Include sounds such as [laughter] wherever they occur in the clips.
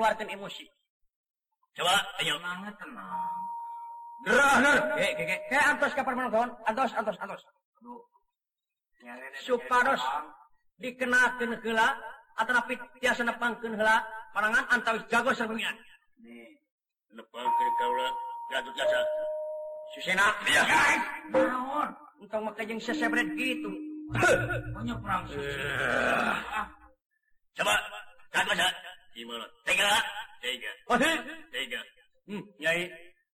ngeluarkan emosi. Coba ayo. Semangat tenang gerah nur kayak kayak kayak antos kapan menonton. Antos antos antos. Supados dikenakan heula atau napi tiasa nepangkan hela parangan antawis jago serpengian nepangkan kaula gaduh jasa. Susena. Ya naon? Untuk makajeng sesebret gitu. Punya perang susena. Eh. Ah. Coba gatot jasa. gimana tega. Tega. Masih? tega. Hmm, nyai.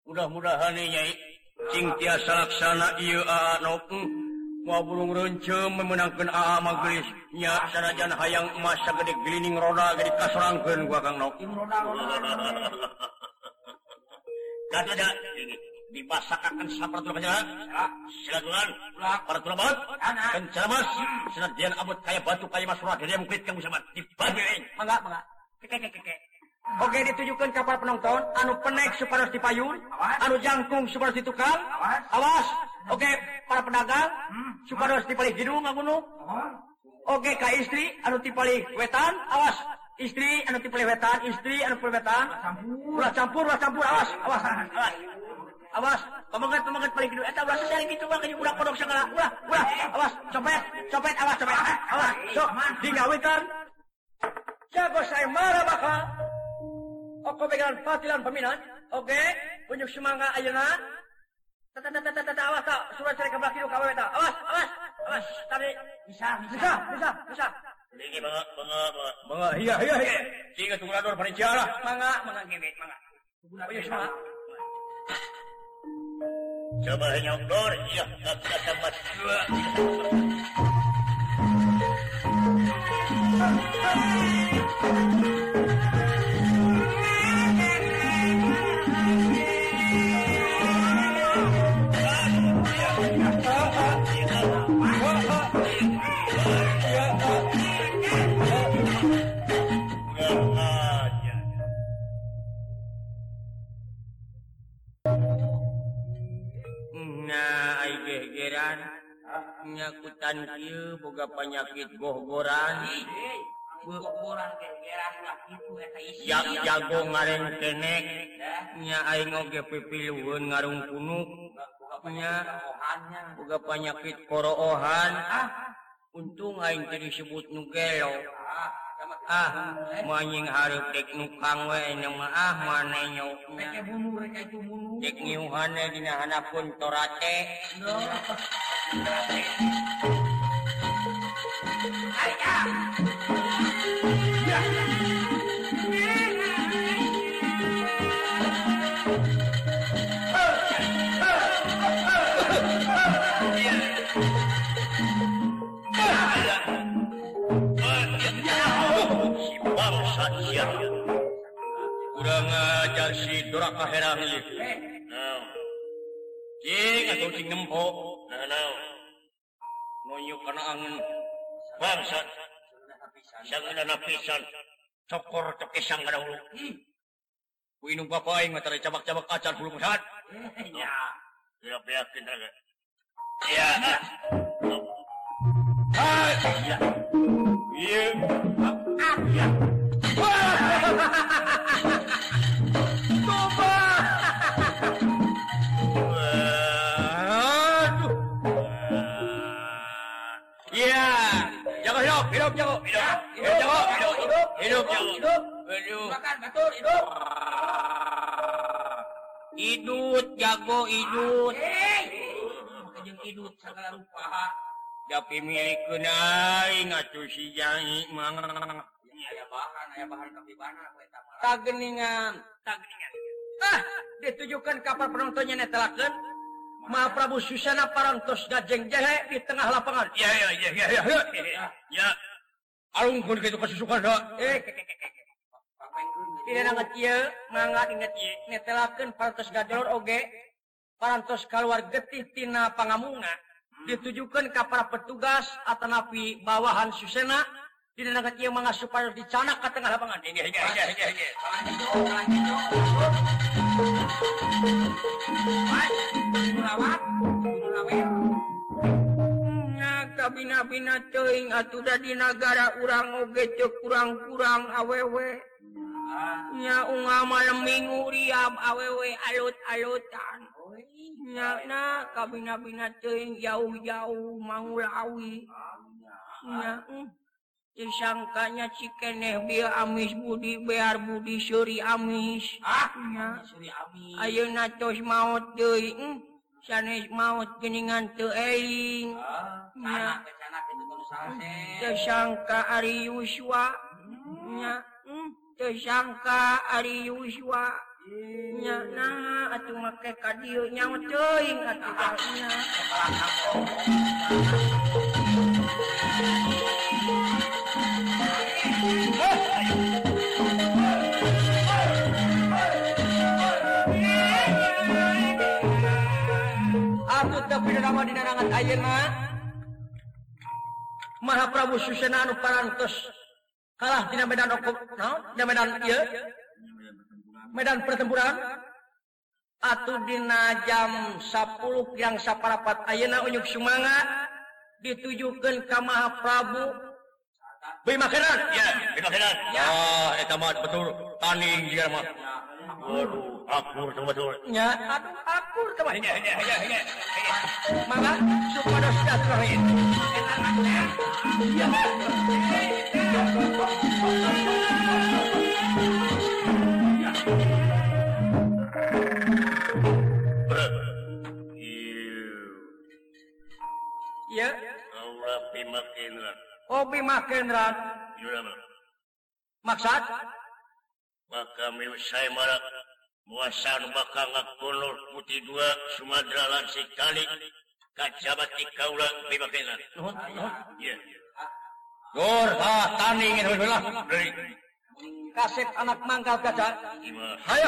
Mudah-mudahan nyai. Ah. Tiasa laksana ah, ah, mau hmm. burung runce memenangkan a magrisnya sanajan hayang emas sagede gelining roda gede kaserangkan gua kang nok kata ada dibasakan sabar tuh aja silakan para Anak. kencamas senadian abot kaya batu kaya mas roda dia mukit kamu sama dibagi Mangga, mangga. [laughs] Oke ditujukan kapal penonton. Anu penek super dipayun. Anu jangkung super ditukal awas. Oke para pedagang super dipalih hidung hidung gunung. Oke Ka istri anu tipali wetan. Awas. Istri anu tipali wetan. Istri anu wetan. Ulah campur. Ulah campur awas. Awas. Awas. Awas. Pemegat pemegat paling gede eta ulah sesali kitu ulah kayeuh ulah kodok sagala ulah ulah. Awas. Copet copet. Awas copet. Awas. Sok digawekan. jago saya marah bakal oh, Oke pegangan patilan peminan Oke unjuk semangka ayeuna Tata tata tata awas tak. Surat ke kebelah kiri kawe tak. Awas awas awas. Tadi. Bisa bisa bisa bisa. Ini mangga mangga mangga iya iya iya. Sehingga sukurator perinciara mangga mangga gini mangga unjuk semangka coba hanya dor iya kata sama dua Thank you. Nyakutan kieu boga penyakit gogoran. jago ngaren keneknya ngoge pipiluhun ngarung punuknya boga penyakit koroohan ah untung aing teu disebut nugelo ah manying hareup dek nukang we mah ah manenyo dek nyuhane dina hanapun torate Ayah! kurang ajar si duraka herang eh. jing atau si ngempok nah, nah. nunjuk karena angin. Bangsat. pisan cokor cokesang kada hulu. Ku inung hmm. aing mah tara cabak-cabak acan bulu musad. Ya, hmm, tidak rada raga. Ya. Ah, ya. Iya. Ah, ya. Aduh. Ya, jago hidup, hidup, jago hidup. hidup yang hidup. Hidup. Makan betul hidup. Idut jago idut. Hey. kejeng idut segala rupa. Tapi milik kunai atuh si jangi mang aya bahan aya bahan kapibana kowe tageningan. Tageningan. Ah ditujukan kapal penontonnya netelakeun Ma Prabu Susana parantos gajeng jahe di tengah lapangan. Ya ya ya ya ya. Ya. ya. Alung pun gitu kasih. Eh, tidak nangat iya, mangga ingat iya. Netelakeun parantos gajolor oge, parantos keluar getih tina pangamunga. Ditujukan ke para petugas atau napi bawahan susena. Tidak nangat iya mangga supaya dicanak ke tengah lapangan. Ini, ini, ini, ini. Mas, kurawat, kurawat. Bina-bina teing di negara urang oge ogecek kurang-kurang awewenya unga malam minggu riam awewe alut-alutan. Nyana kabina-bina teing jauh-jauh maulawisangkanya uh, disangkanya cikeneh bi amis Budi bear Budi Suri amis. Ahnya Ayeuna tos maot deui. Uh. sanes maut geningan tuing tersangka Ari Yuswanyasangka hmm, Ari Yuswanya atuh make ka tuing Utama di danangan Ayeuna? Maha Prabu Susena anu parantos. Kalah dina medan okup naon? Dina medan ieu? Medan pertempuran. Atuh dina jam 10 yang saparapat. Ayeuna unjuk sumanga ditujukeun ka Maha Prabu Bui makanan, ya, bui makanan. Ya, oh, eta mah betul. Tanding jika mah. Waduh. akur tuh betul ya aduh akur coba nya nya nya nya mama supaya sudah keren ya Ya. Allah. Oh. Maksud? Maka saya marak muasal bakal kolor putih dua Sumatera lan sekali kajabat di kaula pimakena. Dor, ha, tani ingin bilang. Kasep anak mangkal gajah. Ayo.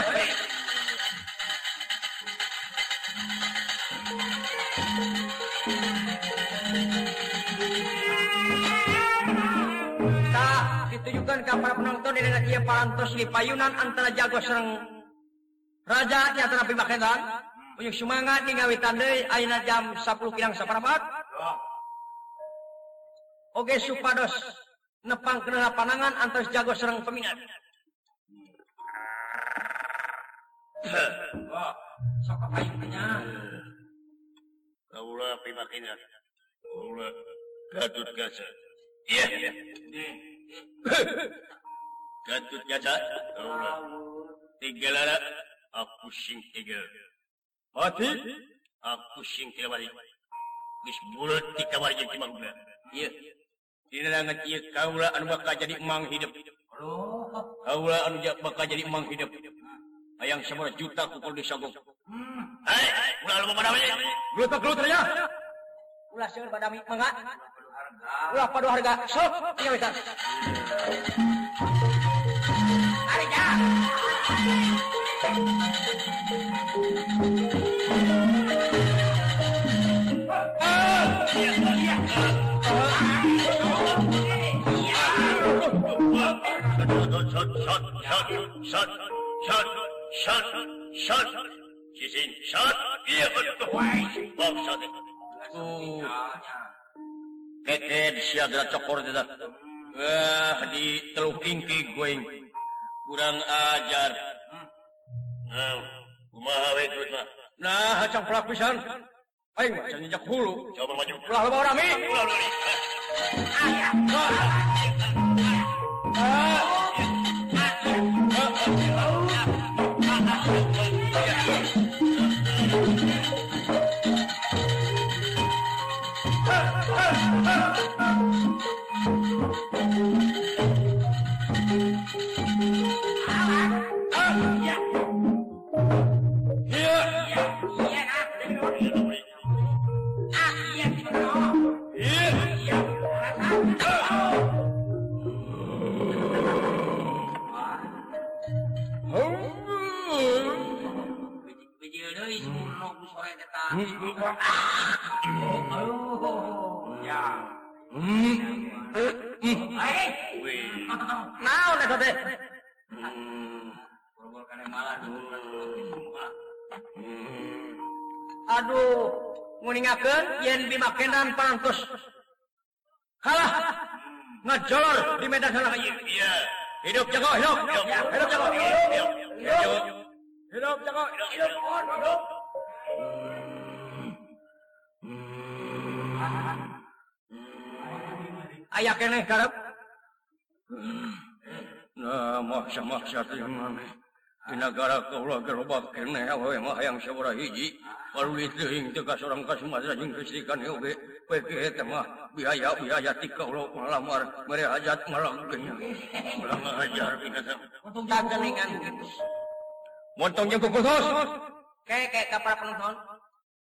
Tah, ditujukan kepada penonton di daerah Ia Parantos di Payunan antara jago serang Rajanya terapi makenan Uyuk semangat nih ngawitan deh Aina jam 10 kirang separapat. Oke supados Nepang kenal panangan antas jago serang peminat. Sok apa yang punya Kaula pimakinya Kaula Gatut Gaza Iya Gatut Gaza Kaula Tiga lara aku sing tiga mati aku sing bari. geus bulat di kawari jeung imang bulan Iya. dina ngat ieu kaula anu bakal jadi emang hidup oh kaula anu bakal jadi emang hidup hayang sabaraha juta kukul disogok hmm hai ulah lu pada we glutak glutak ya ulah seueur badami mangga ulah padu harga sok tinggal bisa. Ari ya. Sie sind schad, wir sind Bobsade. Keten si adalah cokor tidak. Wah, di teluk tinggi going Kurang ajar. nah pelak pisan Aing mah hulu. Coba maju. Ulah loba rami. Ulah Ulah ulah. Ah, naon eta teh bogor kana malah aduh nguningakeun yen bimakenan pantos halah ngejolor di medan sana. Iya hidup jago hidup. Hidup hidup jago hidup. Hidup hidup jago hidup. Hidup hidup. Ayah kene karep negara kaulah gerobak kene awe mah hayang sabara hiji. Palulit teuing teu ka sorang ka Sumatera jeung kesikan oge. Peke teh mah biaya-biaya ti kaulah malamar mere hajat malangkeun. Ulah ngajar binatang. untuk tangelingan Montong jeung kukusos. kayak kayak ka para penonton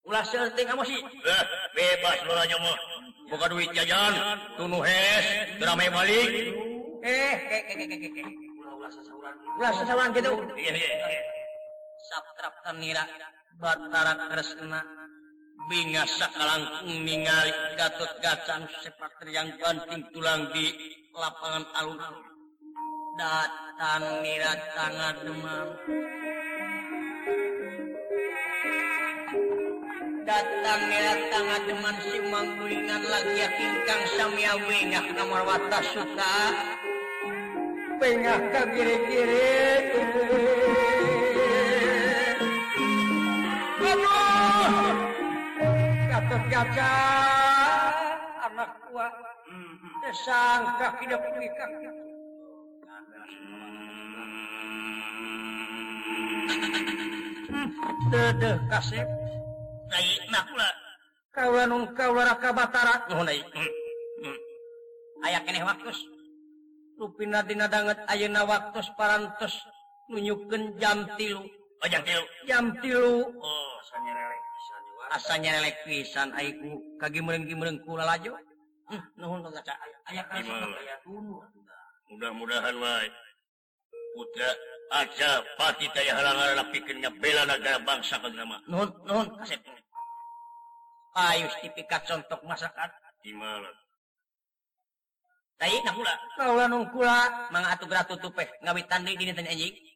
ulah seulting emosi Eh, bebas lo aja mah. Buka duit jajan, Tunuh hes, drame balik. Eh, eh, eh, Sapna bingas sakalang ningali Gatot Gacan sepak yang banting tulang di lapangan alun-alun. Datang nira tangan demam. Datang nira tangan demam si manggulingan lagi yakin kang samia wingah nomor watas suka pengah ka kiri-kiri Aduh Gatot gaca anak kuat Sangka hidup nikah hmm, Dedeh kasep. Naik nakula Kawanung kawaraka batara. Nuh naik. Ayak ini waktus rupina dina danget ayeuna waktus parantos nunjukkeun jam tilu. Oh, jam tilu. jam tilu. Oh, Rasanya relek bisa asanya lelek pisan aiku kagimeureng-gimeureng kula lajo Hmm, nuhun Kang Gaca? Aya kan Gimana? aya mudah-mudahan wae putra aja pati teh halangan pikeun ngabela nagara bangsa ka nama. Nuhun nuhun kasep. Ayo tipikat contoh masyarakat. Gimana? di dinten ngawi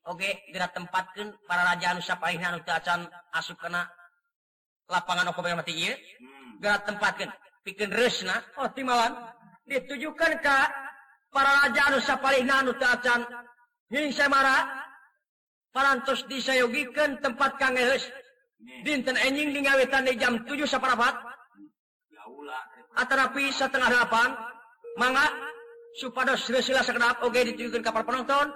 Oke gerak tempatkan para raja nusapacan asu kena lapangan mati hmm. gerak tempatkan bikin resna optimalan oh, ditujukan Ka para raja nusapacan paras disayogikan tempat Kang dinten enjing di ngawetan di jam 7 seperempat antara pi setengah 8 mangga supados silsilah sakedap oge ditujukeun ka para penonton.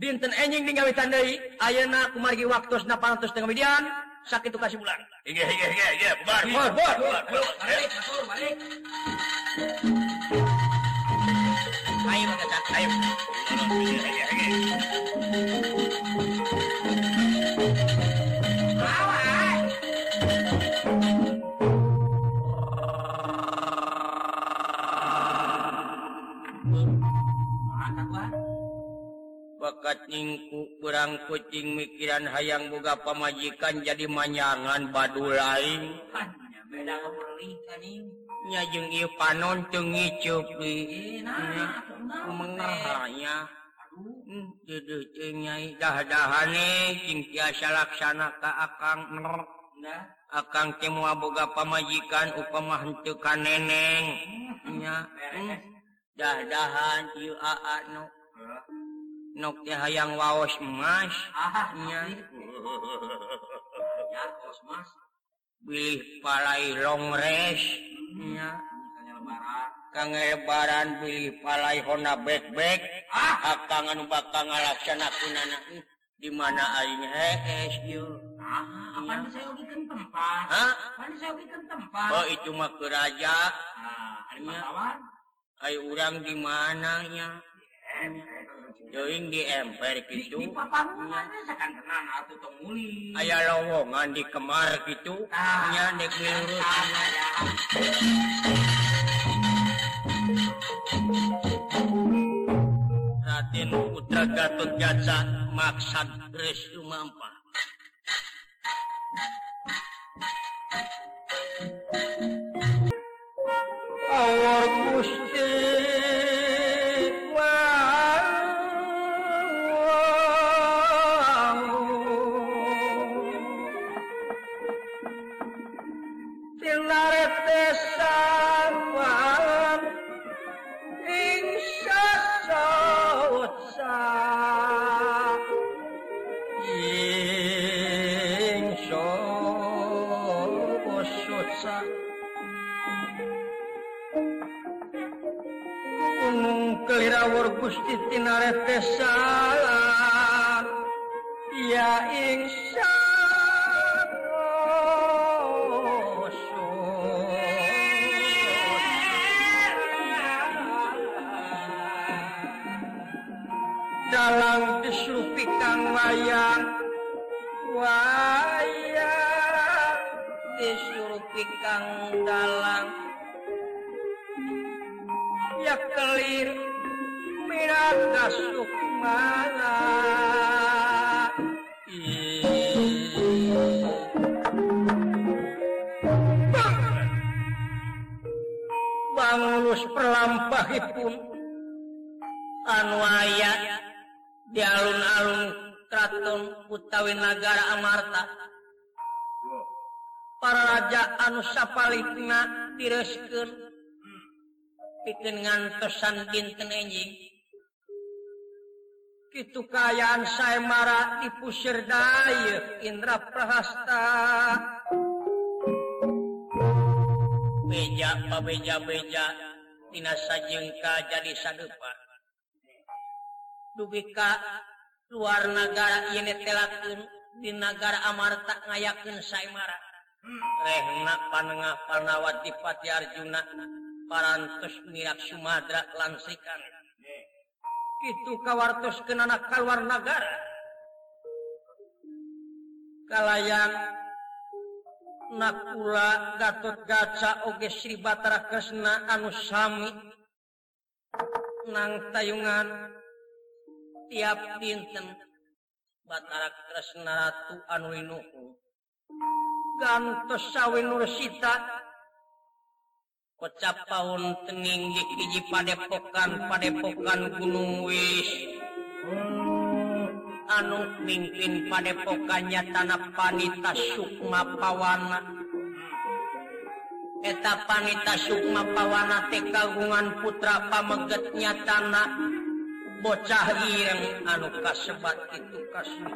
Dinten enjing ninggawitan deui ayeuna kumargi waktosna 800 tengah median sakitu kasih bulan. Inggih inggih inggih inggih bubar bubar bubar balik masuk balik. Ayo mengecat ayo. Inggih inggih inggih bakat nyingku berang kucing mikiran hayang boga pamajikan jadi manyangan badu lain nyajeng ieu panon teu ngicup mengerhanya deuh teu nyai dah-dahane cing tiasa laksana ka akang hmm. ner akang teh moal boga pamajikan upama henteu ka neneng. Nya hmm. dah-dahan ieu aa nu. nokti hayang waos emas ahnya ah, [laughs] ya waos emas bilih palai longres hmm, nya lebaran. Kang lebaran bilih palai Honda backpack. Ah! Akang anu bakal ngalaksanakeunana di mana aing hees ieu? Ah apa saya ogikeun tempat? Ah pan saya ogikeun tempat? Oh itu mah keraja. Ah ari mah urang di mananya Joing di emper Di, gitu. di papangungan sekan tenan atuh tong muli. Aya lowongan di kemar gitu. Ah. Nya dek lurus. Ah, ya. Raden Putra Gatot Kaca maksad res lumampa. kelirawur titinare ya insya dalam disrupi kang wayang wayang disrupikang dalang banglus perlampahipun. Anuaya di alun-alun Kraton Utawi negara Amarta. Para raja anu sapalikna direskeun pikeun ngantosan dinten enjing. gitu kayan saya marah dipusir daya Indra Prahasta. Beja beja beja tina sajengka jadi sadupa dubika luar negara ini telakeun di negara Amarta ngayakeun saya marah rehna panengah panawati Pati Arjuna parantos mirak Sumadra lansikan. itu kawartos kenana keluar negara. Kalayan nakula Gatot Gaca Oge Sri Batara Kresna anu sami. Nang tayungan tiap dinten Batara Kresna Ratu anu inuhu gantos sawin nursita kocap tahun teninggi hiji padepokan padepokan gunung wis anu mimpin padepokannya tanah panita Sukma Pawana. Eta panita Sukma Pawana teh kagungan putra pamegetnya tanah. Bocah ireng anu kasebat itu kasih.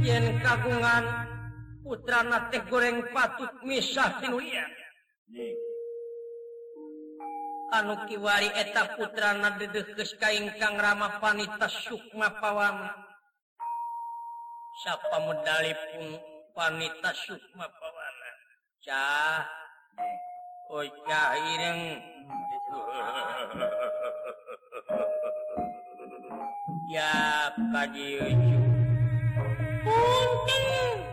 Yen kagungan putra nate goreng patut misah Sinulia anu kiwari eta putra na dedekes kaingkang rama panita sukma pawana siapa medali pun panita sukma pawana cah oi cah ireng. Ya kaji punten.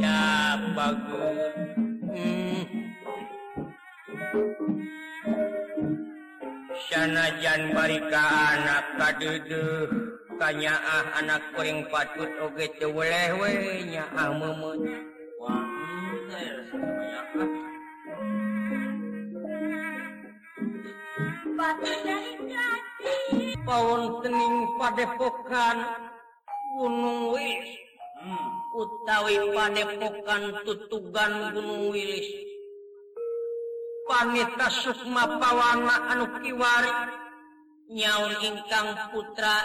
ya bagus. Hmm. sanajan barika anak kaduduh tanya ah anak kuring patut oge teu weleh we nya ah meumeun wah hmm, Pawon tening padepokan. Gunung Wilis. Hmm. utawi padepokan tutugan Gunung Wilis. Panita Sukma Pawana anu kiwari. Nyaun ingkang putra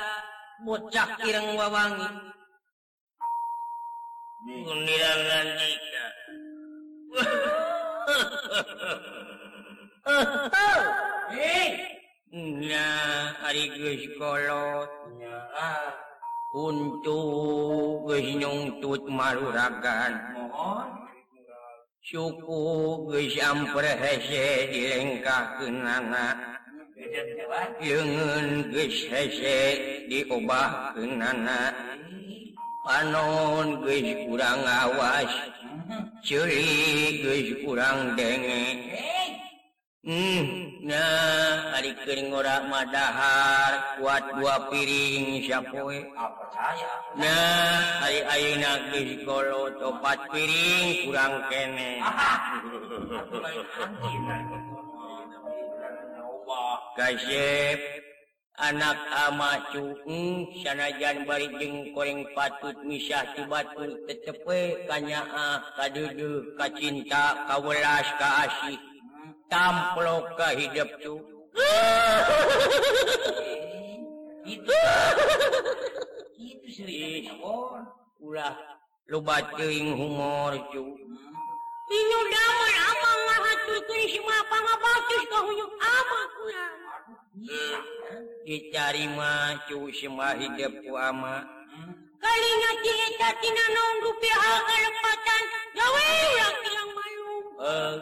bocah ireng wawangi. Gundiran Nandika Hei, [laughs] nya ari geus kolot. Nya ah. untuk geus tut maruragan mohon suku geus ampre hese dilengkah kenana leungeun geus hese diobah kenana panon geus kurang awas curi geus kurang denge Hmm, nah adikering ora madahar kuat dua piring siapoe? apa ah, saya nah hari ayeuna geus kolot opat piring kurang kene. Kasep anak ama cuung sanajan bari jeung koreng patut misah ti batu tetepe kanyaah kadudu kacinta kawelas kaasih tamploka hidup cu. [laughs] Itu itu ceritanya ulah lu teuing humor cu. Hmm. Inyo damar amang ngahaturkeun si mapa ngabatus ka huyung amang kurang. Hmm. Dicari mah cu semua hidup ku ama. Hmm. Kalinya cilita tina naon rupiah kalempatan gawe ulah tilang malu. Eh,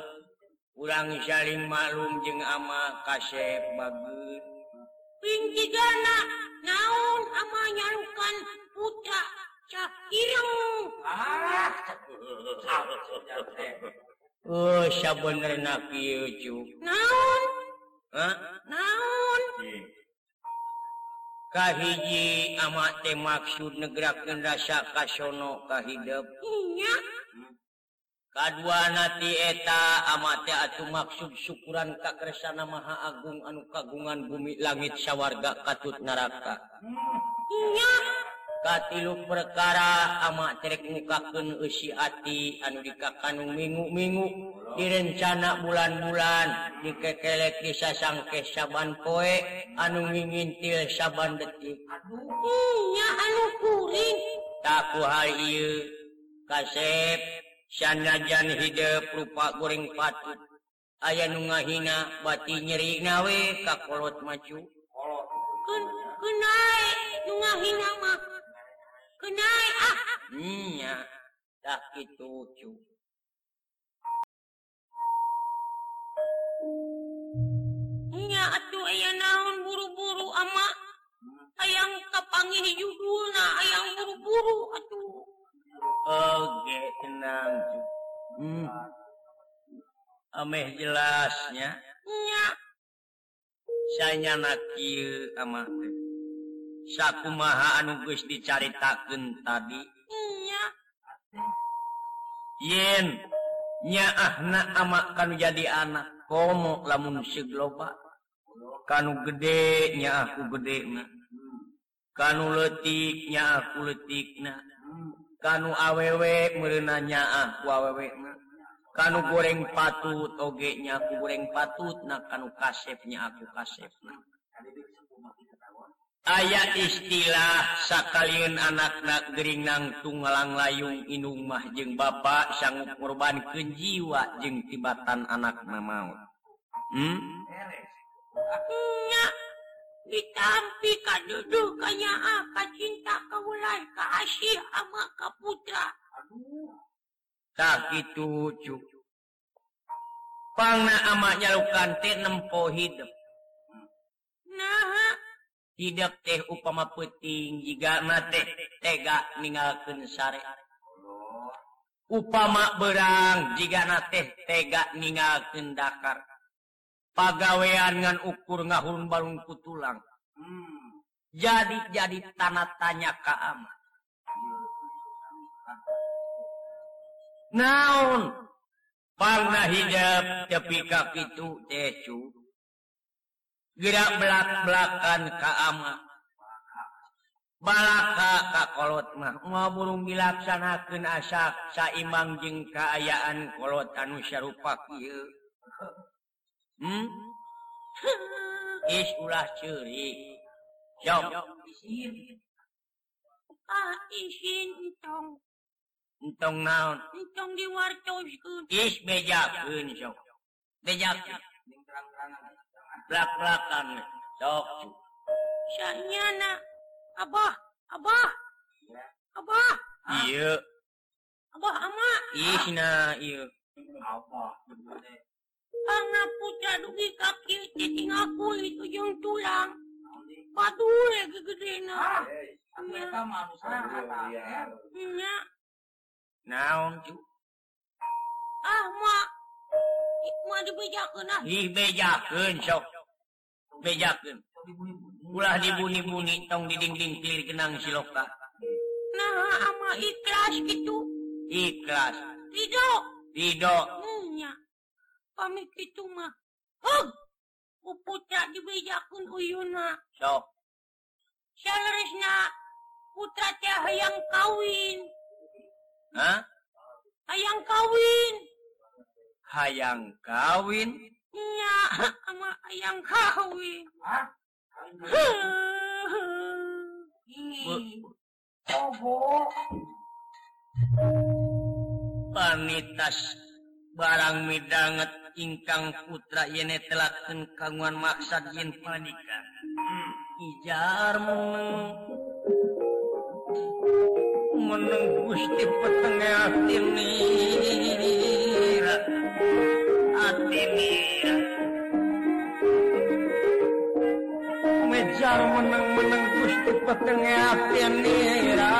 urang saling malum jeung ama kasep bagus. Pinti gana naon ama nyarukan putra cak ireng? Ah oh sabenerna kieu cu. Naon? Hah? naon? Kahiji ama teh maksud negrakkeun rasa kasono kahidep nya hmm. kadua nati eta amate atuh maksud syukuran Kersana Maha Agung anu kagungan bumi langit syawarga katut neraka. Katilu perkara amat terek eusi ati anu dikakanu minggu-minggu direncana bulan-bulan dikekelek kisah sangke saban poe anu ngingintil saban detik. Aduhnya anu kuring. Taku ieu. kasep. sanajan hidup rupa goreng patut. Aya nu ngahina bati nyeri nawe kakolot macu kenai nu ngahina mah. Kenai ah. Nya dah kitu cu nya atuh aya naon buru-buru ama. Ayam kapangih judulna na buru-buru atuh. Oke tenang. Hmm. ameh jelasnya. Nya. saya nakil ama saku maha anugus dicaritakan tadi. Nya. yen nya ahna ama kanu jadi anak komo lamun segloba kanu gede nya aku gede na kanu letik nya aku letik na kanu awewe awewek merenanyaan wawewek kanu goreng patut ogenya aku goreng patut na kanu kasepnya aku kasep ayat istilah sakalian anak-anak Geringang tunggalang layung Inung mah jeung Bapak sanggup korban kejiwa jeung tibatan anak mamaut hmm? ditampi ka duduknya ah, ka cinta kawulan kasih ama ka putra tak gitu, cu. pangna ama nyalukan teh nempo hidup nah hidup teh upama penting jika mate tega ninggalkeun sare. upama berang jika nate tega ninggalkeun dakar pagawean ngan ukur ngahun balung tulang hmm. jadi jadi tanah tanya keama naon pangna hijab tepi kitu teh cu. gerak belak belakan ka ama. balaka ka kolot mah mau burung dilaksanakan asak saimang jeng kaayaan kolot anu sarupa kieu hmm? [laughs] is ulah ceurik. jom. Ah isin entong. Entong naon? Entong diwartoskeun is bejakeun sok bejakeun. Blak-blakan sok. Sanyana abah abah. Abah. Iya. Abah ama. Isna iya. Abah karena putra dugi kaki jadi aku itu jeng tulang. Patuh ya gede ah, eh, Iya. Ah, eh, naon cu? Ah ma ma dibejakeun ah dibejakeun sok. Bejakeun ulah dibuni-buni tong diding-ding kenang siloka nah ama ikhlas gitu. Ikhlas. Tidak. Tidak. pamit itu mah hug uputra dibejakun uyuna so? Saleresna putra teh hayang kawin. Hah? hayang kawin. Hayang kawin? Iya [laughs] ama hayang kawin. Hah? [laughs] Panitas barang midanget ingkang putra yene telaken kaguan maksad yen panika ijarmu meneng. Gusti petenge ati mira mejar meneng-meneng gusti petenge ati mira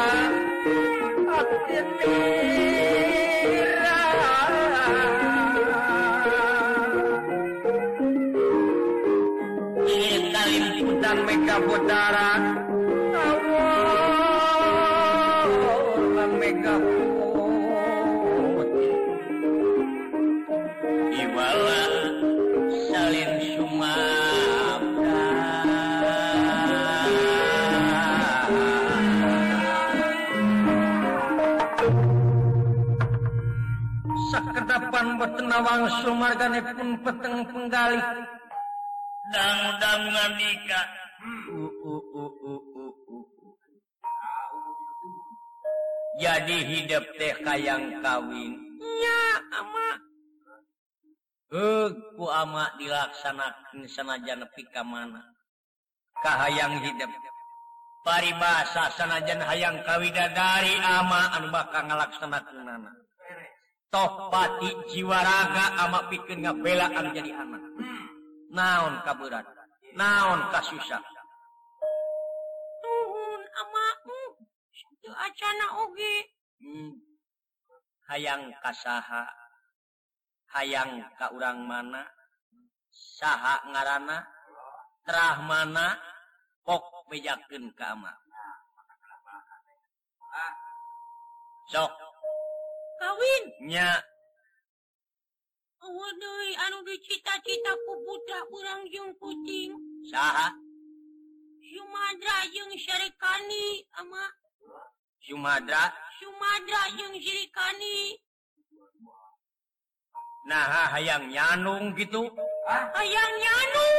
mega bodara Allah mega Iwala salin sumabda Sakedapan betenawang sumargane pun peteng penggali Dang-dang nikah jadi hidup teh kayang kawin nya ama ku ama dilaksanakan sanajan nepi ka mana kahayang hidup paribasa sanajan hayang kawidadari ama anu bakal ngalaksanakeunana toh pati jiwa raga ama pikeun ngabelaan jadi anak naon kaberat naon kasusah tuhun ama acana oge hmm. hayang kasaha hayang ka urang mana saha ngaranana terah mana pok bejaken kama sok kawin nya Waduh, anu dicita-cita ku budak kurang jeung kucing. Saha? Sumadra jeung Syarikani, ama. Sumadra? Sumadra jeung jerikani? Nah, hayang nyanung gitu. Ah, hayang nyandung.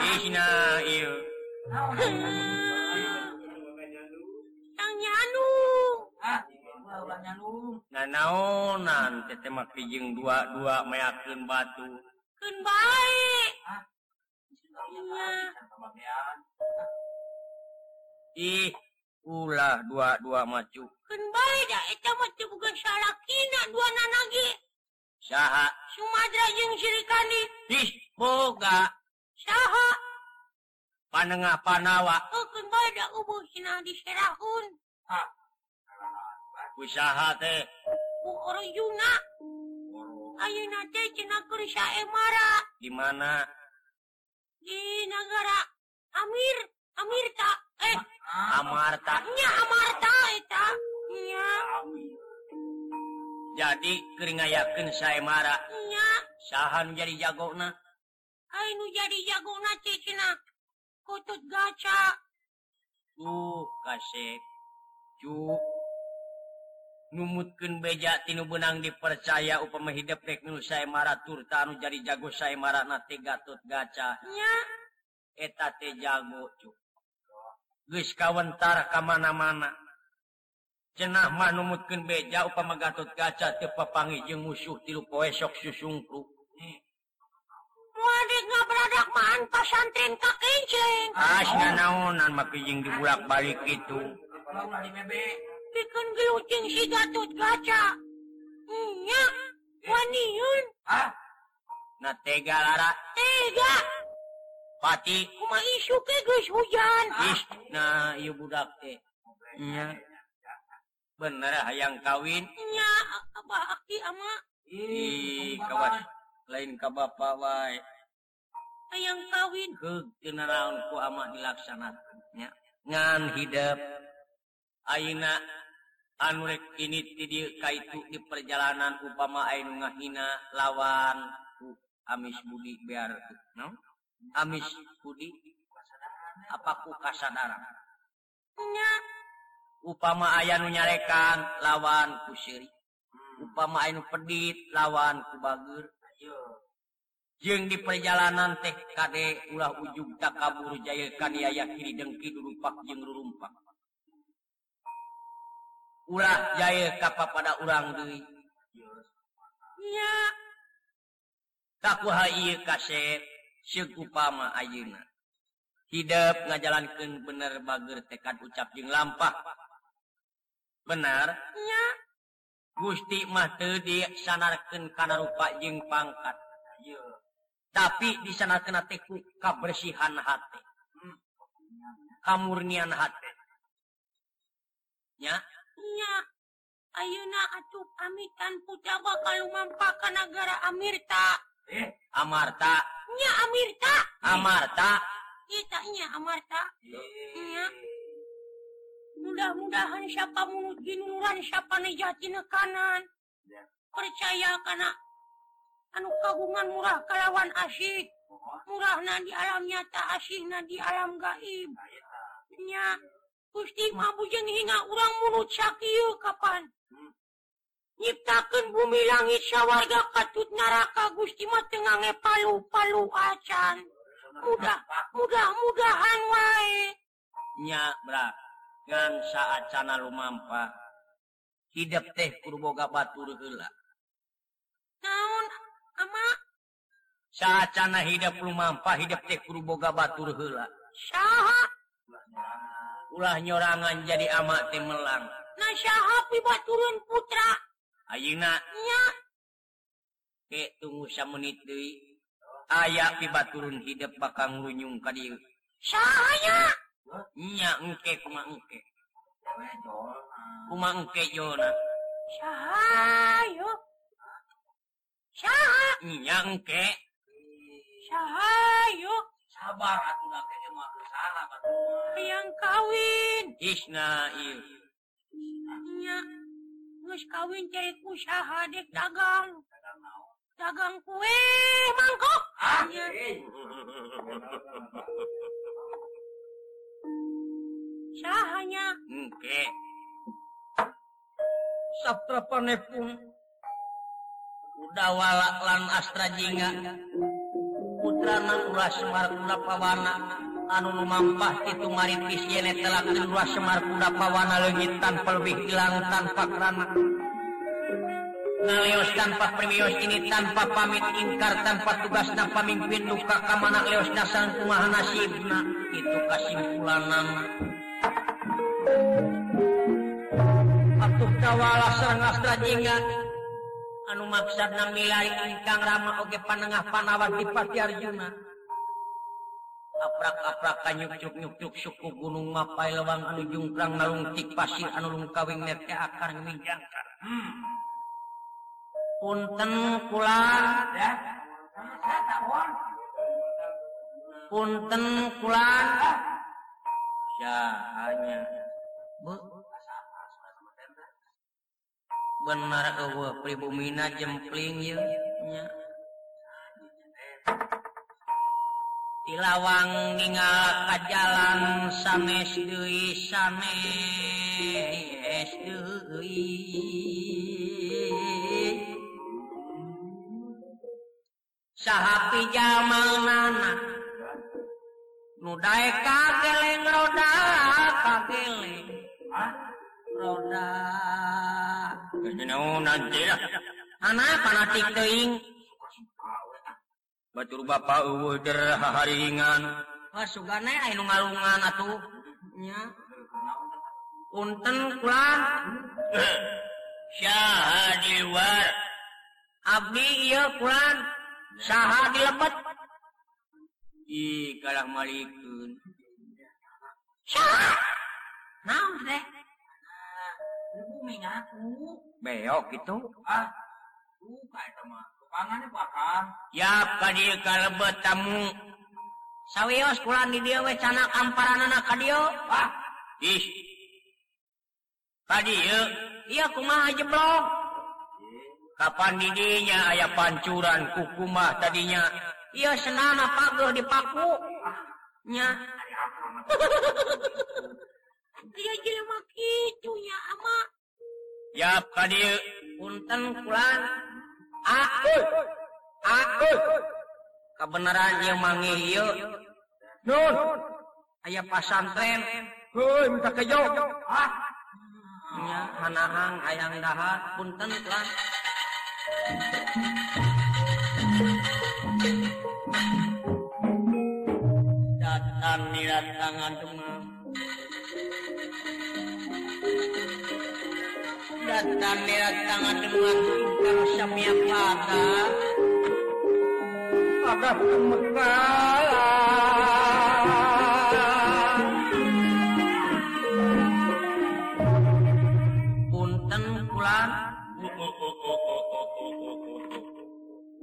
Ih, na ieu. Hmm. Yang urang mah hayang nyandung. Tong mah kijing dua-dua meakeun batu. Keun bae. Ah. Ih ulah dua-dua macu keun bae da eta mah teu bukan salakina dua nanagi. Saha Sumadra jeung Syarikani ih boga. Saha panengah panawa. Euh, oh keun bae da eueuh cenah diserahun usaha teh. Ku Orjuna ayeuna teh cenah keur emara di mana? Di negara Amir. Amirta eh amarta. Nya Amarta jadi kering yakin saya marahnya sahhan jadi jagona? Ayu jadi jagona kutut gaca. Tuh kasep. Cu. Numutkeun beja tinu benang dipercaya upama hidup teknu saya marah turtanu jadi jago saya marah gaca. Nya. Eta teh jago cuk geus kawentar ka mana-mana cenah manumutkan beja upama Gatot kaca tepapangi jeung musuh tilu poesok susungkruk Wadik nggak beradak mantas santrin ka kincing. Asna naonan makijing dibulak balik itu. Bikin gelucing si Gatot kaca. Nya, eh. waniun. Ah, na tega lara. Tega. pati hujan. Nah budak teh. Bener ah, hayang kawin. Nya apa aki ama? Ih lain ka bapa wae. Hayang kawin. Generaku ama dilaksanakeun nya. Ngan hidup Aina anurek ini ti kaitu di perjalanan upama Aung ngahina lawan amis Budi biar no? amis Budi apaku kasadaran. Upama aya nu nyarekan lawan ku syirik. Upama Ainu pedit lawan ku kubagur jeung di perjalanan teh kade ulah ujug tak kabur jayakan yaya kiri dengki durumpak jeung rurumpak. Ulah jaya kapa pada urang deui. Nya. Takuha ieu kaset. upama Ayeuna. Hidup ngajalankeun bener bager tekad ucap jeung lampah. Benar? Nya. Gusti mah teu disanarkeun kana rupa jeung pangkat. Ayo. tapi teh ku kabersihan hati. Hmm. Kamurnian hati. Nya? Nya. Ayeuna atuh pamitan putra bakal mampakan negara Amirta Eh, Amartanya Amirta. Amarta. Kitanya Amarta. Mudah-mudahan siapa muluran siapa Nejati kanan. Percaya karena anu kagungan murah kalawan asyik. Murahna di alam nyata asyik na di alam gaibnya ah, Gusti mah jeng hingga urang mulut sakieu kapan? nyiptakan bumi langit sawarga katut neraka Gusti mah teu palu palu acan. Mudah mudah-mudahan wae. Nya bra ngan saacana lumampah. Hidup teh kurboga batur heula naon ama? Saacana hidup lumampah hidup teh kurboga batur heula saha ulah nyorangan jadi ama teh melang. Nah saha pibaturun putra. Ayeunanya ke tunggu samenit deui. Aya pibaturun hidup bakal ngrunyung ka dieu sahanya nya engke kumaha engke. Kumaha engke jona. Sahayo. Saha. Nya engke. Sahayo. Sabar atuh da teh mah salah batuh hayang kawin. Isnail nya geus kawin cari usaha dek dagang. Dagang kue mangkok anjir sahanya. Engke saptra panepun udah walak lan astra jingga putra nang semar kuda pawana anu lumampah itu maritis yene telak kedua semar kuda pawana leungit tanpa lebih hilang tanpa kerana ngaleos tanpa premios ini tanpa pamit ingkar tanpa tugas dan pemimpin duka kamana leos dasar kumaha nasibna itu kesimpulan nama atuh kawala serang astra jingga anu maksadna milari ingkang rama oge panengah panawat di Pati Arjuna aprak-aprak kanyuk-nyuk nyuk-nyuk suku gunung mapai lewang anu jungkrang nalungtik pasir anu lungkawing nete akar ngejangkar hmm. punten kula ya. Punten kula. Ya hanya. Bu. Benar eueuh pribumina jempling ye nya. tilawang ningal ka jalan sanes deui sanes deui sahapi jamal nana nu dae kageleng roda kageleng roda. Kenapa nanti lah? Anak panatik teuing. Batur Bapak haringan ngalungannya punten war Abdi iya Quran Naon dilepet ikalak Malikun beok itu. Ah. Bukan teman ya tadi kalebet tamu. Sawios kulan di dia wecana amparanana ka dieu Wah ih. Tadi iya kumaha jeblok kapan didinya aya pancuran kukuma tadinya. Iya senana pagar [laughs] Yap ya tadi punten kulan. akun akun kebenaran yang ieu. nun. Aya pasantren. Hei minta kejo. Ah nya hanahang ayang dahat punten lah datang nirat tangan datangrat tangan dengan samia mata pada punten pulang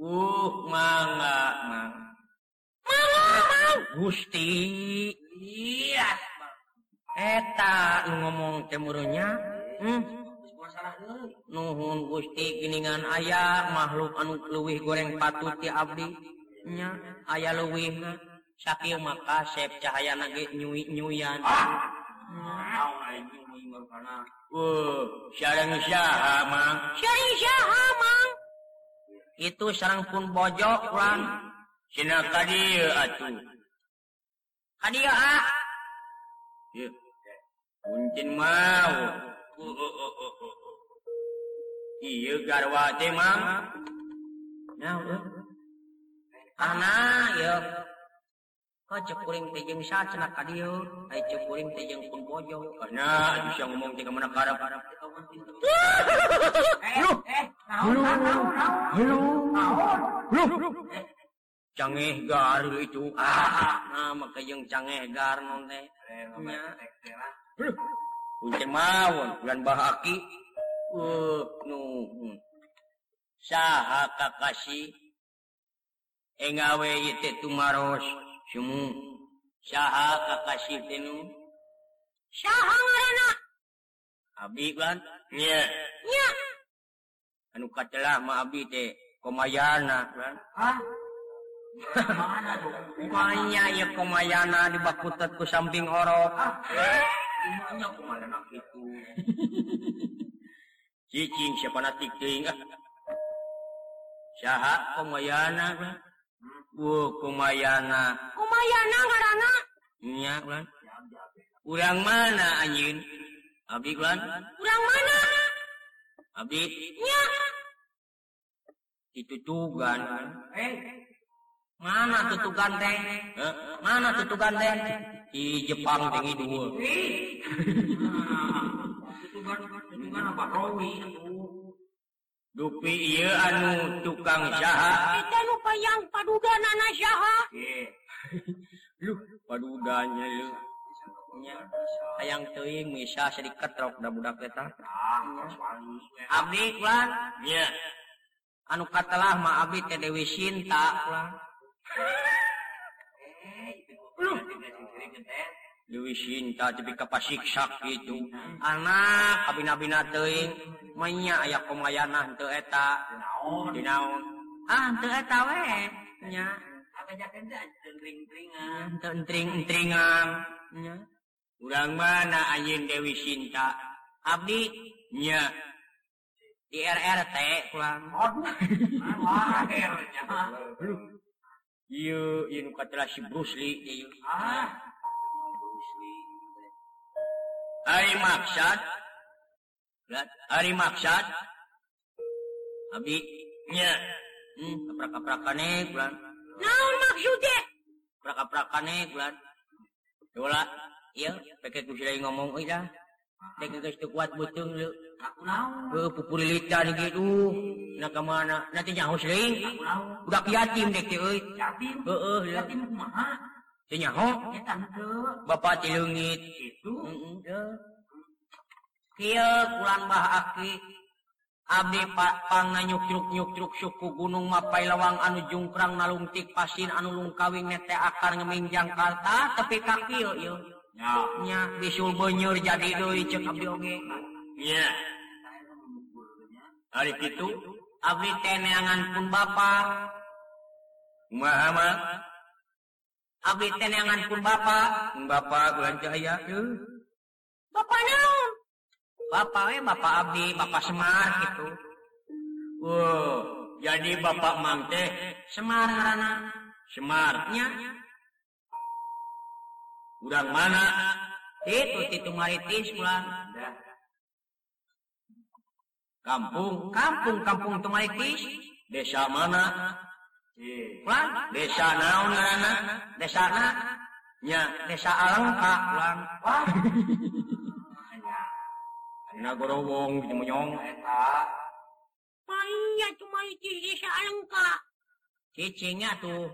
uh mangga mang Gusti iya eta ngomong temurunya hmm nuhun Gusti giningan ayah makhluk anu luwih goreng patut ti Abdi nya aya luwih sakit maka sep cahaya nage nyui nyuyan. Ah. itu sarang pun bojok kurang. Sin tadi hadiah mau. Uh, uh, uh, garwa teh mang. Nah, uh. Karena ya Kau cekuring teh jeung sa cenah ka dieu, ai cekuring teh jeung pun bojo. Karena bisa ngomong teh ka mana karep-karep. [laughs] Eh, eh, naon, naon. Halo. Eh, cangeh gar itu. Ah, ah, ah, nah maka jeung cangeh gar non teh. Nya. Kuncen mawon bulan bahaki. saha kakasi engawe tumaros semu saha kakasi tenu saha ngaranna abi kan? Nya nya anu katelah mah abi teh komayana kan? Hah? Mana kumanya ya komayana di bakutet ku samping orok. Ah. Kumanya kumana gitu [laughs] Cicing siapa natik ting ah. Saha kumayana kan? Wuh kumayana. Kumayana ngarana? Iya kan? Urang mana anjing? Abi kan? Urang mana? Abi? Nya. Ditutugan kan? Eh. Mana tutugan teh? Eh? Mana tutugan teh? Di Jepang tinggi dua. Tutugan [laughs] juga nampak roni Dupi iya anu tukang saha. kita lupa yang paduda nana jaha Lu. Padudanya nya. Hayang teuing misa sedikit rok da budak eta abdi ulang nya anu katelah mah abdi teh dewi sinta cinta [laughs] eh Lu Dewi Sinta tapi kapasiksak gitu. Hmm. Anak kabina bina teuing manya aya komayana teu eta. Naon? Dinaon? Ah, teu eta we. Nya. Apa jaken entring-entringan teu entring-entringan. Nya. Urang mana anjeun Dewi Sinta? Abdi nya di RRT kulang. Aduh, wah, akhirnya. Ieu ieu nu katelah si Bruce Lee ieu. Ah, Arimaksad Arimaksad Abnya hmm, kaprak-kaprakane bulan Naon maksudnya? Kaprak-kaprakane bulan Dola Iya, pakai kusila ngomong euy dah. Dek geus teu kuat beuteung lu. Aku naon? Heuh pupulilitan kitu. Na ka mana? nanti teh nyaho seuing. Budak yatim dek teh euy. Yatim. Heeh, yatim kumaha? nya Bapak dilungit itu bah aki Abdi Paknyuk suku Gunung Mapai Lawang anu Jungkrang nalungtik pasin anu lungkawing nete akar ngeminjang kata tepi Nya bisul benyur jadi hari itu Abdi teneangan pun Bapak Muhammad Abdi tenangan pun bapa, bapa bulan cahaya. Eh? Bapak naon? Bapak we Bapak Abdi, Bapak Semar gitu. Wow, jadi Bapak Mang teh Semar ngaranna. Semarnya. Urang mana? Itu Titu Maritis pulang. Kampung, kampung, kampung Tumaritis. Desa mana? desa naon ngaranna desa nya desa alengka pulang wah Nah, gorowong gitu menyong eta. Palingnya cuma di desa alengka. Cicingnya tuh.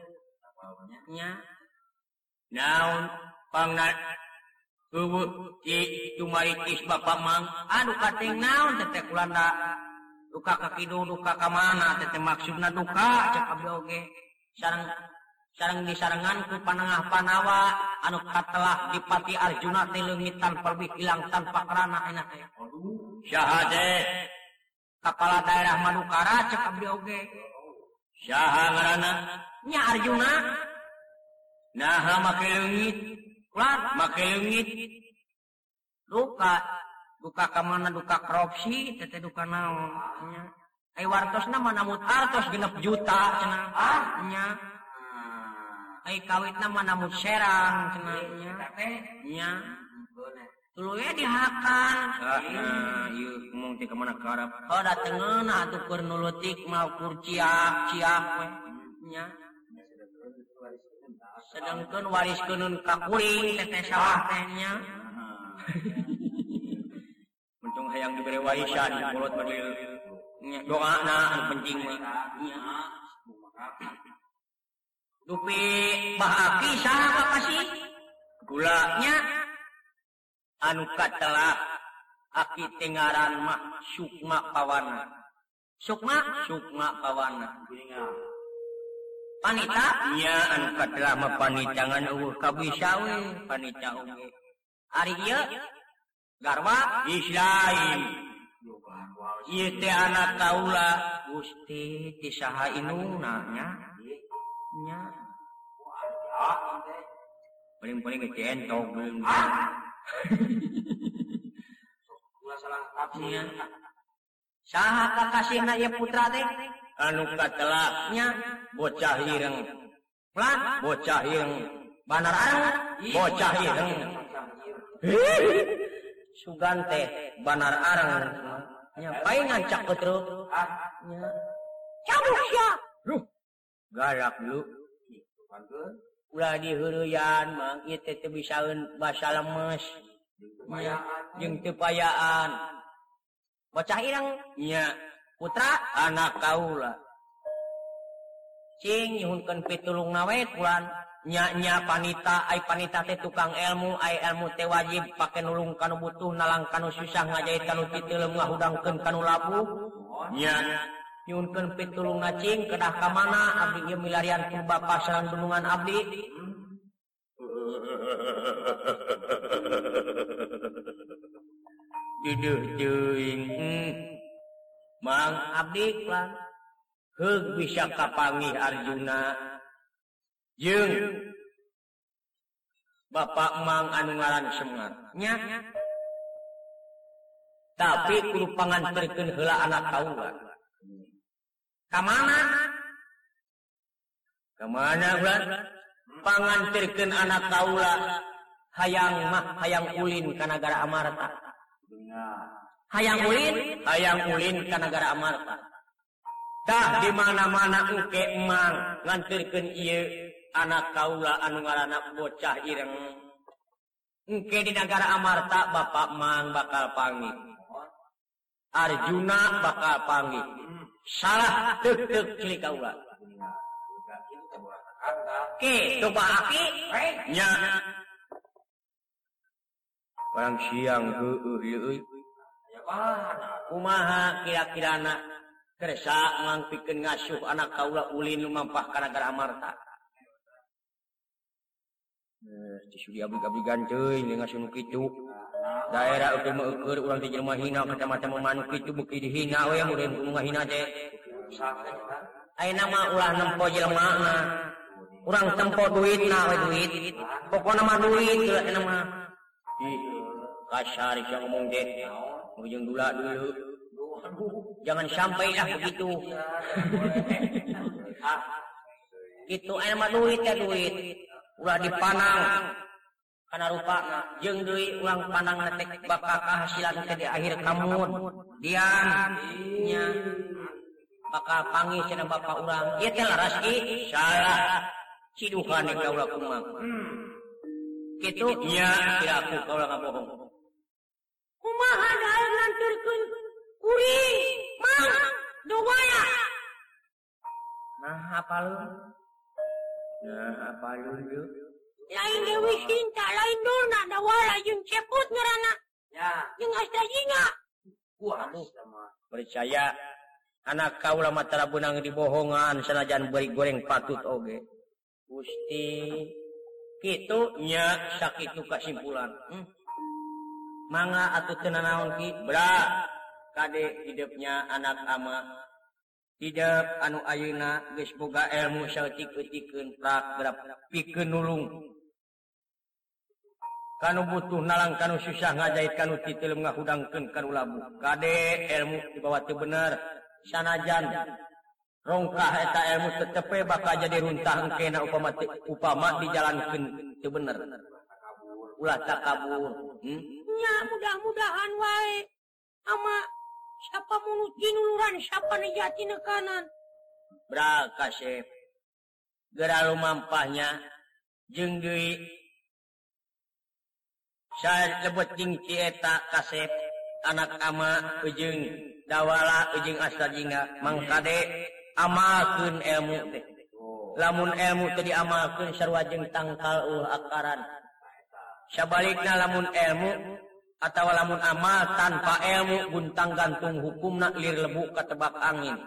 Nya. Naon pangnat ti cuma itis bapak mang. Aduh, kating naon tetek kulanda duka kakidu duka ka mana tete maksudna duka cek abdi oge. Sareng sareng disarengan ku panengah panawa anu katelah dipati Arjuna teh leungit tanpa lebih hilang tanpa karana enak teh. Syahade kepala daerah Madukara cek abdi oge. Syaha ngaranna nya Arjuna. Naha make leungit. Ulat make leungit. Duka duka ka mana duka korupsi tete duka naon nya ai wartos na manamut artos genep juta cenah ahnya ah, ai kawit na manamut serang cenah nya nya tuluy dihakan. Ah, nah, yuk ngomong ka mana karep Oh, dateng atuh ah, keur nulutik mau kur ciak ciak nya. Sedangkan wariskeun ka kuring teteh sawah tehnya. Ah, untung hayang diberi warisan mulut berlil doa na penting dupi bahaki saha kasih? Gulanya anu katelah aki tengaran mah sukma pawana. Sukma? Sukma pawana. Panita? Nya anu katelah mah panitangan ngan kabisa we panita oge ari ieu? Garwa Isyaim. Ieu teh anak kaula Gusti ti saha inungna nya. Nya. Paling-paling ke centong belum. Kula salah tafsirnya. Saha kakasihna ieu putra teh? Anu katelah nya bocah hireng. Lah bocah hireng. Banar arang bocah hireng. sugante banar arang nya paingan cakut ruh ah, ah nya. Cabut sia! Ruh! Galak lu. Ulah dihuruyan mang ieu teh teu bisaeun basa lemes. Nya jeung teu payaan. Bocah ireng. Nya. Putra anak kaula cing nyuhunkeun pitulungna nawe kulan nyanya panita ay panita teh tukang ilmu ay ilmu teh wajib pake nulung kanu butuh nalang kanu susah ngajahit kanu titil ngahudangkeun kanu labu. Nya nyuhunkeun pitulung ngacing kedah ka mana abdi ieu milarian kuba pasaran gunungan abdi. Duduh teuing hmm. Mang abdi plan heug bisa kapangi Arjuna. Yung Bapak Mang anu ngaran semar. nya. Tapi kudu panganterkeun heula anak kaula ka mana ka mana ulah panganterkeun anak kaula hayang mah hayang ulin ka nagara amarta. Hayang ulin? Hayang ulin ka nagara amarta. Tah di mana-mana engke emang nganterkeun ieu. anak kaula anu ngaranna bocah ireng. Engke di negara Amarta Bapak Mang bakal panggil. Arjuna bakal panggil. Salah tek tek cilik kaula. Ke coba aki, nya. Orang siang heueuh ieu Kumaha kira-kira anak kersa ngampikeun ngasuh anak kaula ulin lumampah ka nagara Amarta. Eh, digan daerah eukeum eukeur urang teh jelema hina kacamata manuk kitu beuki dihina we murid hina ayeuna mah ulah nempo jelma kurang tempo duit na we duit. Pokona mah duit lah nama kasar yang ngomong deh ujung dula dulu. Jangan sampai lah begitu. Gitu ayeuna mah duit ya duit. ulah dipanang. Karena rupa jeung deui ulang panang letek bakal hasilan teh di akhir kamun. Diam nya bakal panggil cenah bapak urang. Ieu teh laras ki? Salah. Siduhan yang kaula kumaha? Kitu? Iya tidak aku kaula ngabohong kumaha dalam lanturkeun kuring mang dowaya nah apa lu? lain Dewi Sinta lain Dona dawala jeung ceput ngerana ya jeung Astagina waduh percaya anak kaula matara benang dibohongan sanajan beri goreng patut oge. Gusti Kitu nya sakit kesimpulan hmm? Mangga atuh teu nanaon ki bra. Kade hidupnya anak ama hidup anu Ayeuna geus gesboga saeutik-eutikeun prak pragrap pikeun nulung. Kanu butuh nalang kanu susah ngajait kanu titil ngahudangkeun kanu labu. Kade ilmu dibawa teu bener. Sanajan rongkah eta ilmu tetepe bakal jadi runtah engkena upama te, upama dijalankeun teu bener. Ulah takabur hmm? nya mudah-mudahan wae. Ama siapa muluran siapa jati kanan? Gera Geralu mampahnya jenggi saya lebeting Cieta kasep anak ama ujung dawala ujung astajinga mangkade amalkeun ilmu teh. Lamun ilmu teh diamalkeun sarua jeung tangkal ulah akaran. Sabalikna lamun ilmu atau lamun amal tanpa ilmu guntang gantung hukum naklir lebu katebak angin.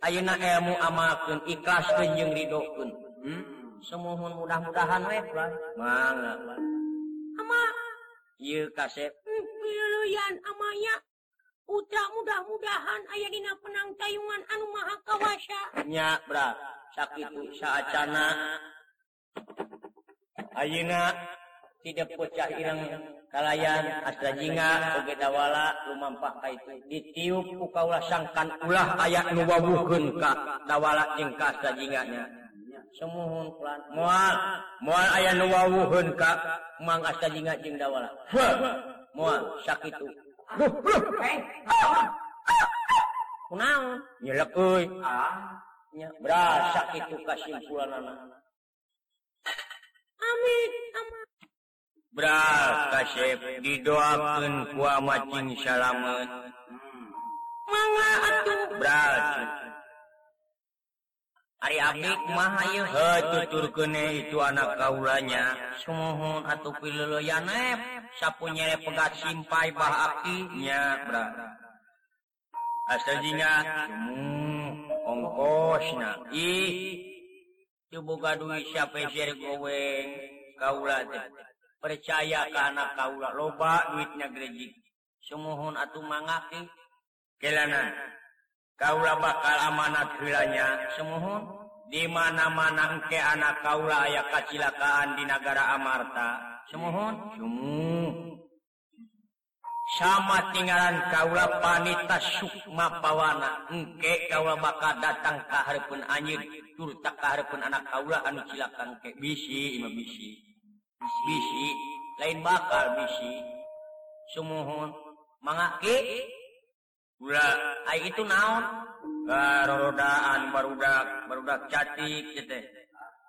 Ayeuna ilmu amalkeun ikhlaskeun jeung ridokeun. Hmm? semuhun mudah-mudahan we mangga ama? Ieu kasep wiluyan amanya putra mudah-mudahan aya dina penang tayungan anu maha kawasa. Nya bra sakitu saacana. Ayeuna tidak pecah irang kalayan asjinga ogedawala lumampah ka itu ditiup ku kaula sangkan ulah aya nu wawuhkeun ka dawala jeung ka asjinganya semuhun pelan moal moal aya nu wawuhkeun ka mang asjinga jeung dawala moal sakitu duh duh kunaon nyelek euy nya berasa itu kasimpulanna amin amin Bra kasep didoakan kuah macing salamet. Mangga atuh bra. Ari abdi kumaha ieu? Heuh e itu anak kaulanya. Sumuhun atuh pileuleuyanep sapu sapunyere pegat simpai bah abdi nya bra. Astajinya ongkosna ih. Coba gaduh siapa share goweng kaula teh. percaya ke anak kaula loba duitnya gerejik semohon atau mangaki kelana. Kaula bakal amanat wilanya semohon di mana-mana ke anak kaula ayah kecelakaan di negara Amarta. Semohon sumuh. Sama tinggalan kaula panita Sukma pawana. Engke kaula bakal datang ka hareupeun anjeun tur tak ka hareupeun anak kaula anu cilakan ke bisi ima bisi. bisi lain bakal bisi. Sumuhun mangaki gula ai itu naon? Ah, Garodaan barudak barudak cantik teh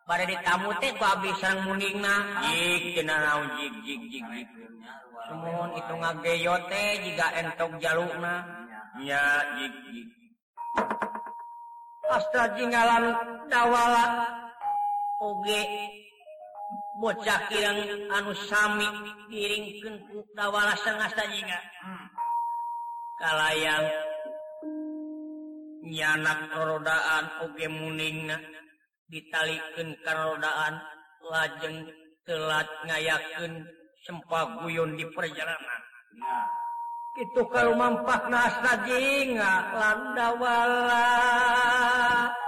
bare di tamu teh ku abdi sareng muningna jig cenah naon jig jig jig jig sumuhun itu ngageyot teh jiga entok jalukna nya jig jig Astra jinggalan dawala. Oge. bocah kirang anu sami diringkeun ku dawala sengah tanyinga hmm. kalayang nyanak rodaan oge muningna ditalikeun karodaan lajeng telat ngayakeun sempaguyun di perjalanan nah. itu kalau mampak nas tajinga landawala dawala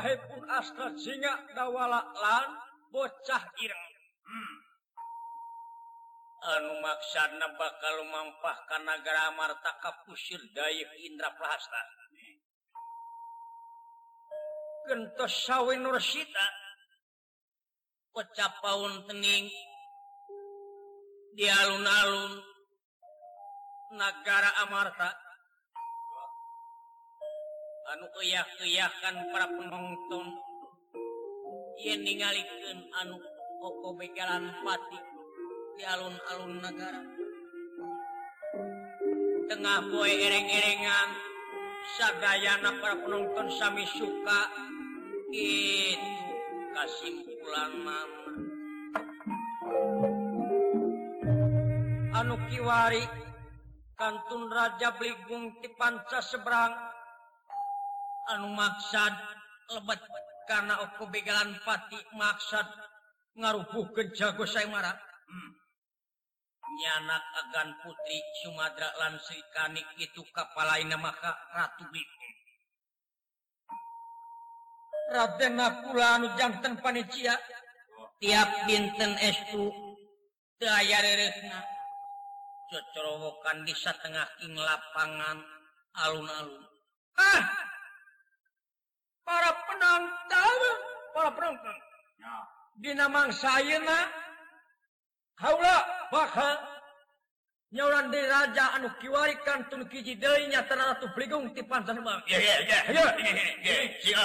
wahpun astra singa dawalalan bocah Irang hmm. anu maksana bakal mampah kanagara Marta kapusir Day Indra Prahasta gentos sawwi Nursita kocap paun tening di alun-alun negara Amarta anuyaahkan para penonton. Yang ningalikeun anu pokok begalan pati di alun-alun negara. Tengah poe ereng-erengan sagayana para penonton Sami suka. Itu kesimpulan mama. Anu kiwari kantun Raja Bligung di Panca seberang. anu maksad lebat karena aku begalan pati maksad ngarupuh ke jago saya marah hmm. nyanak agan putri Sumadra lan Sri Kanik itu kapalaina maka Ratu Biku Raden Ngapula anu jantan panitia. Tiap binten estu daya rerekna cocorowokan di setengah ing lapangan alun-alun. Ah para penonton para penonton di dina mangsa ayeuna kaula bakal nyawaran di raja anu kiwarikan tun kiji deui nya taratu bligung ti pantan mah. ya ya ya ya ya iya.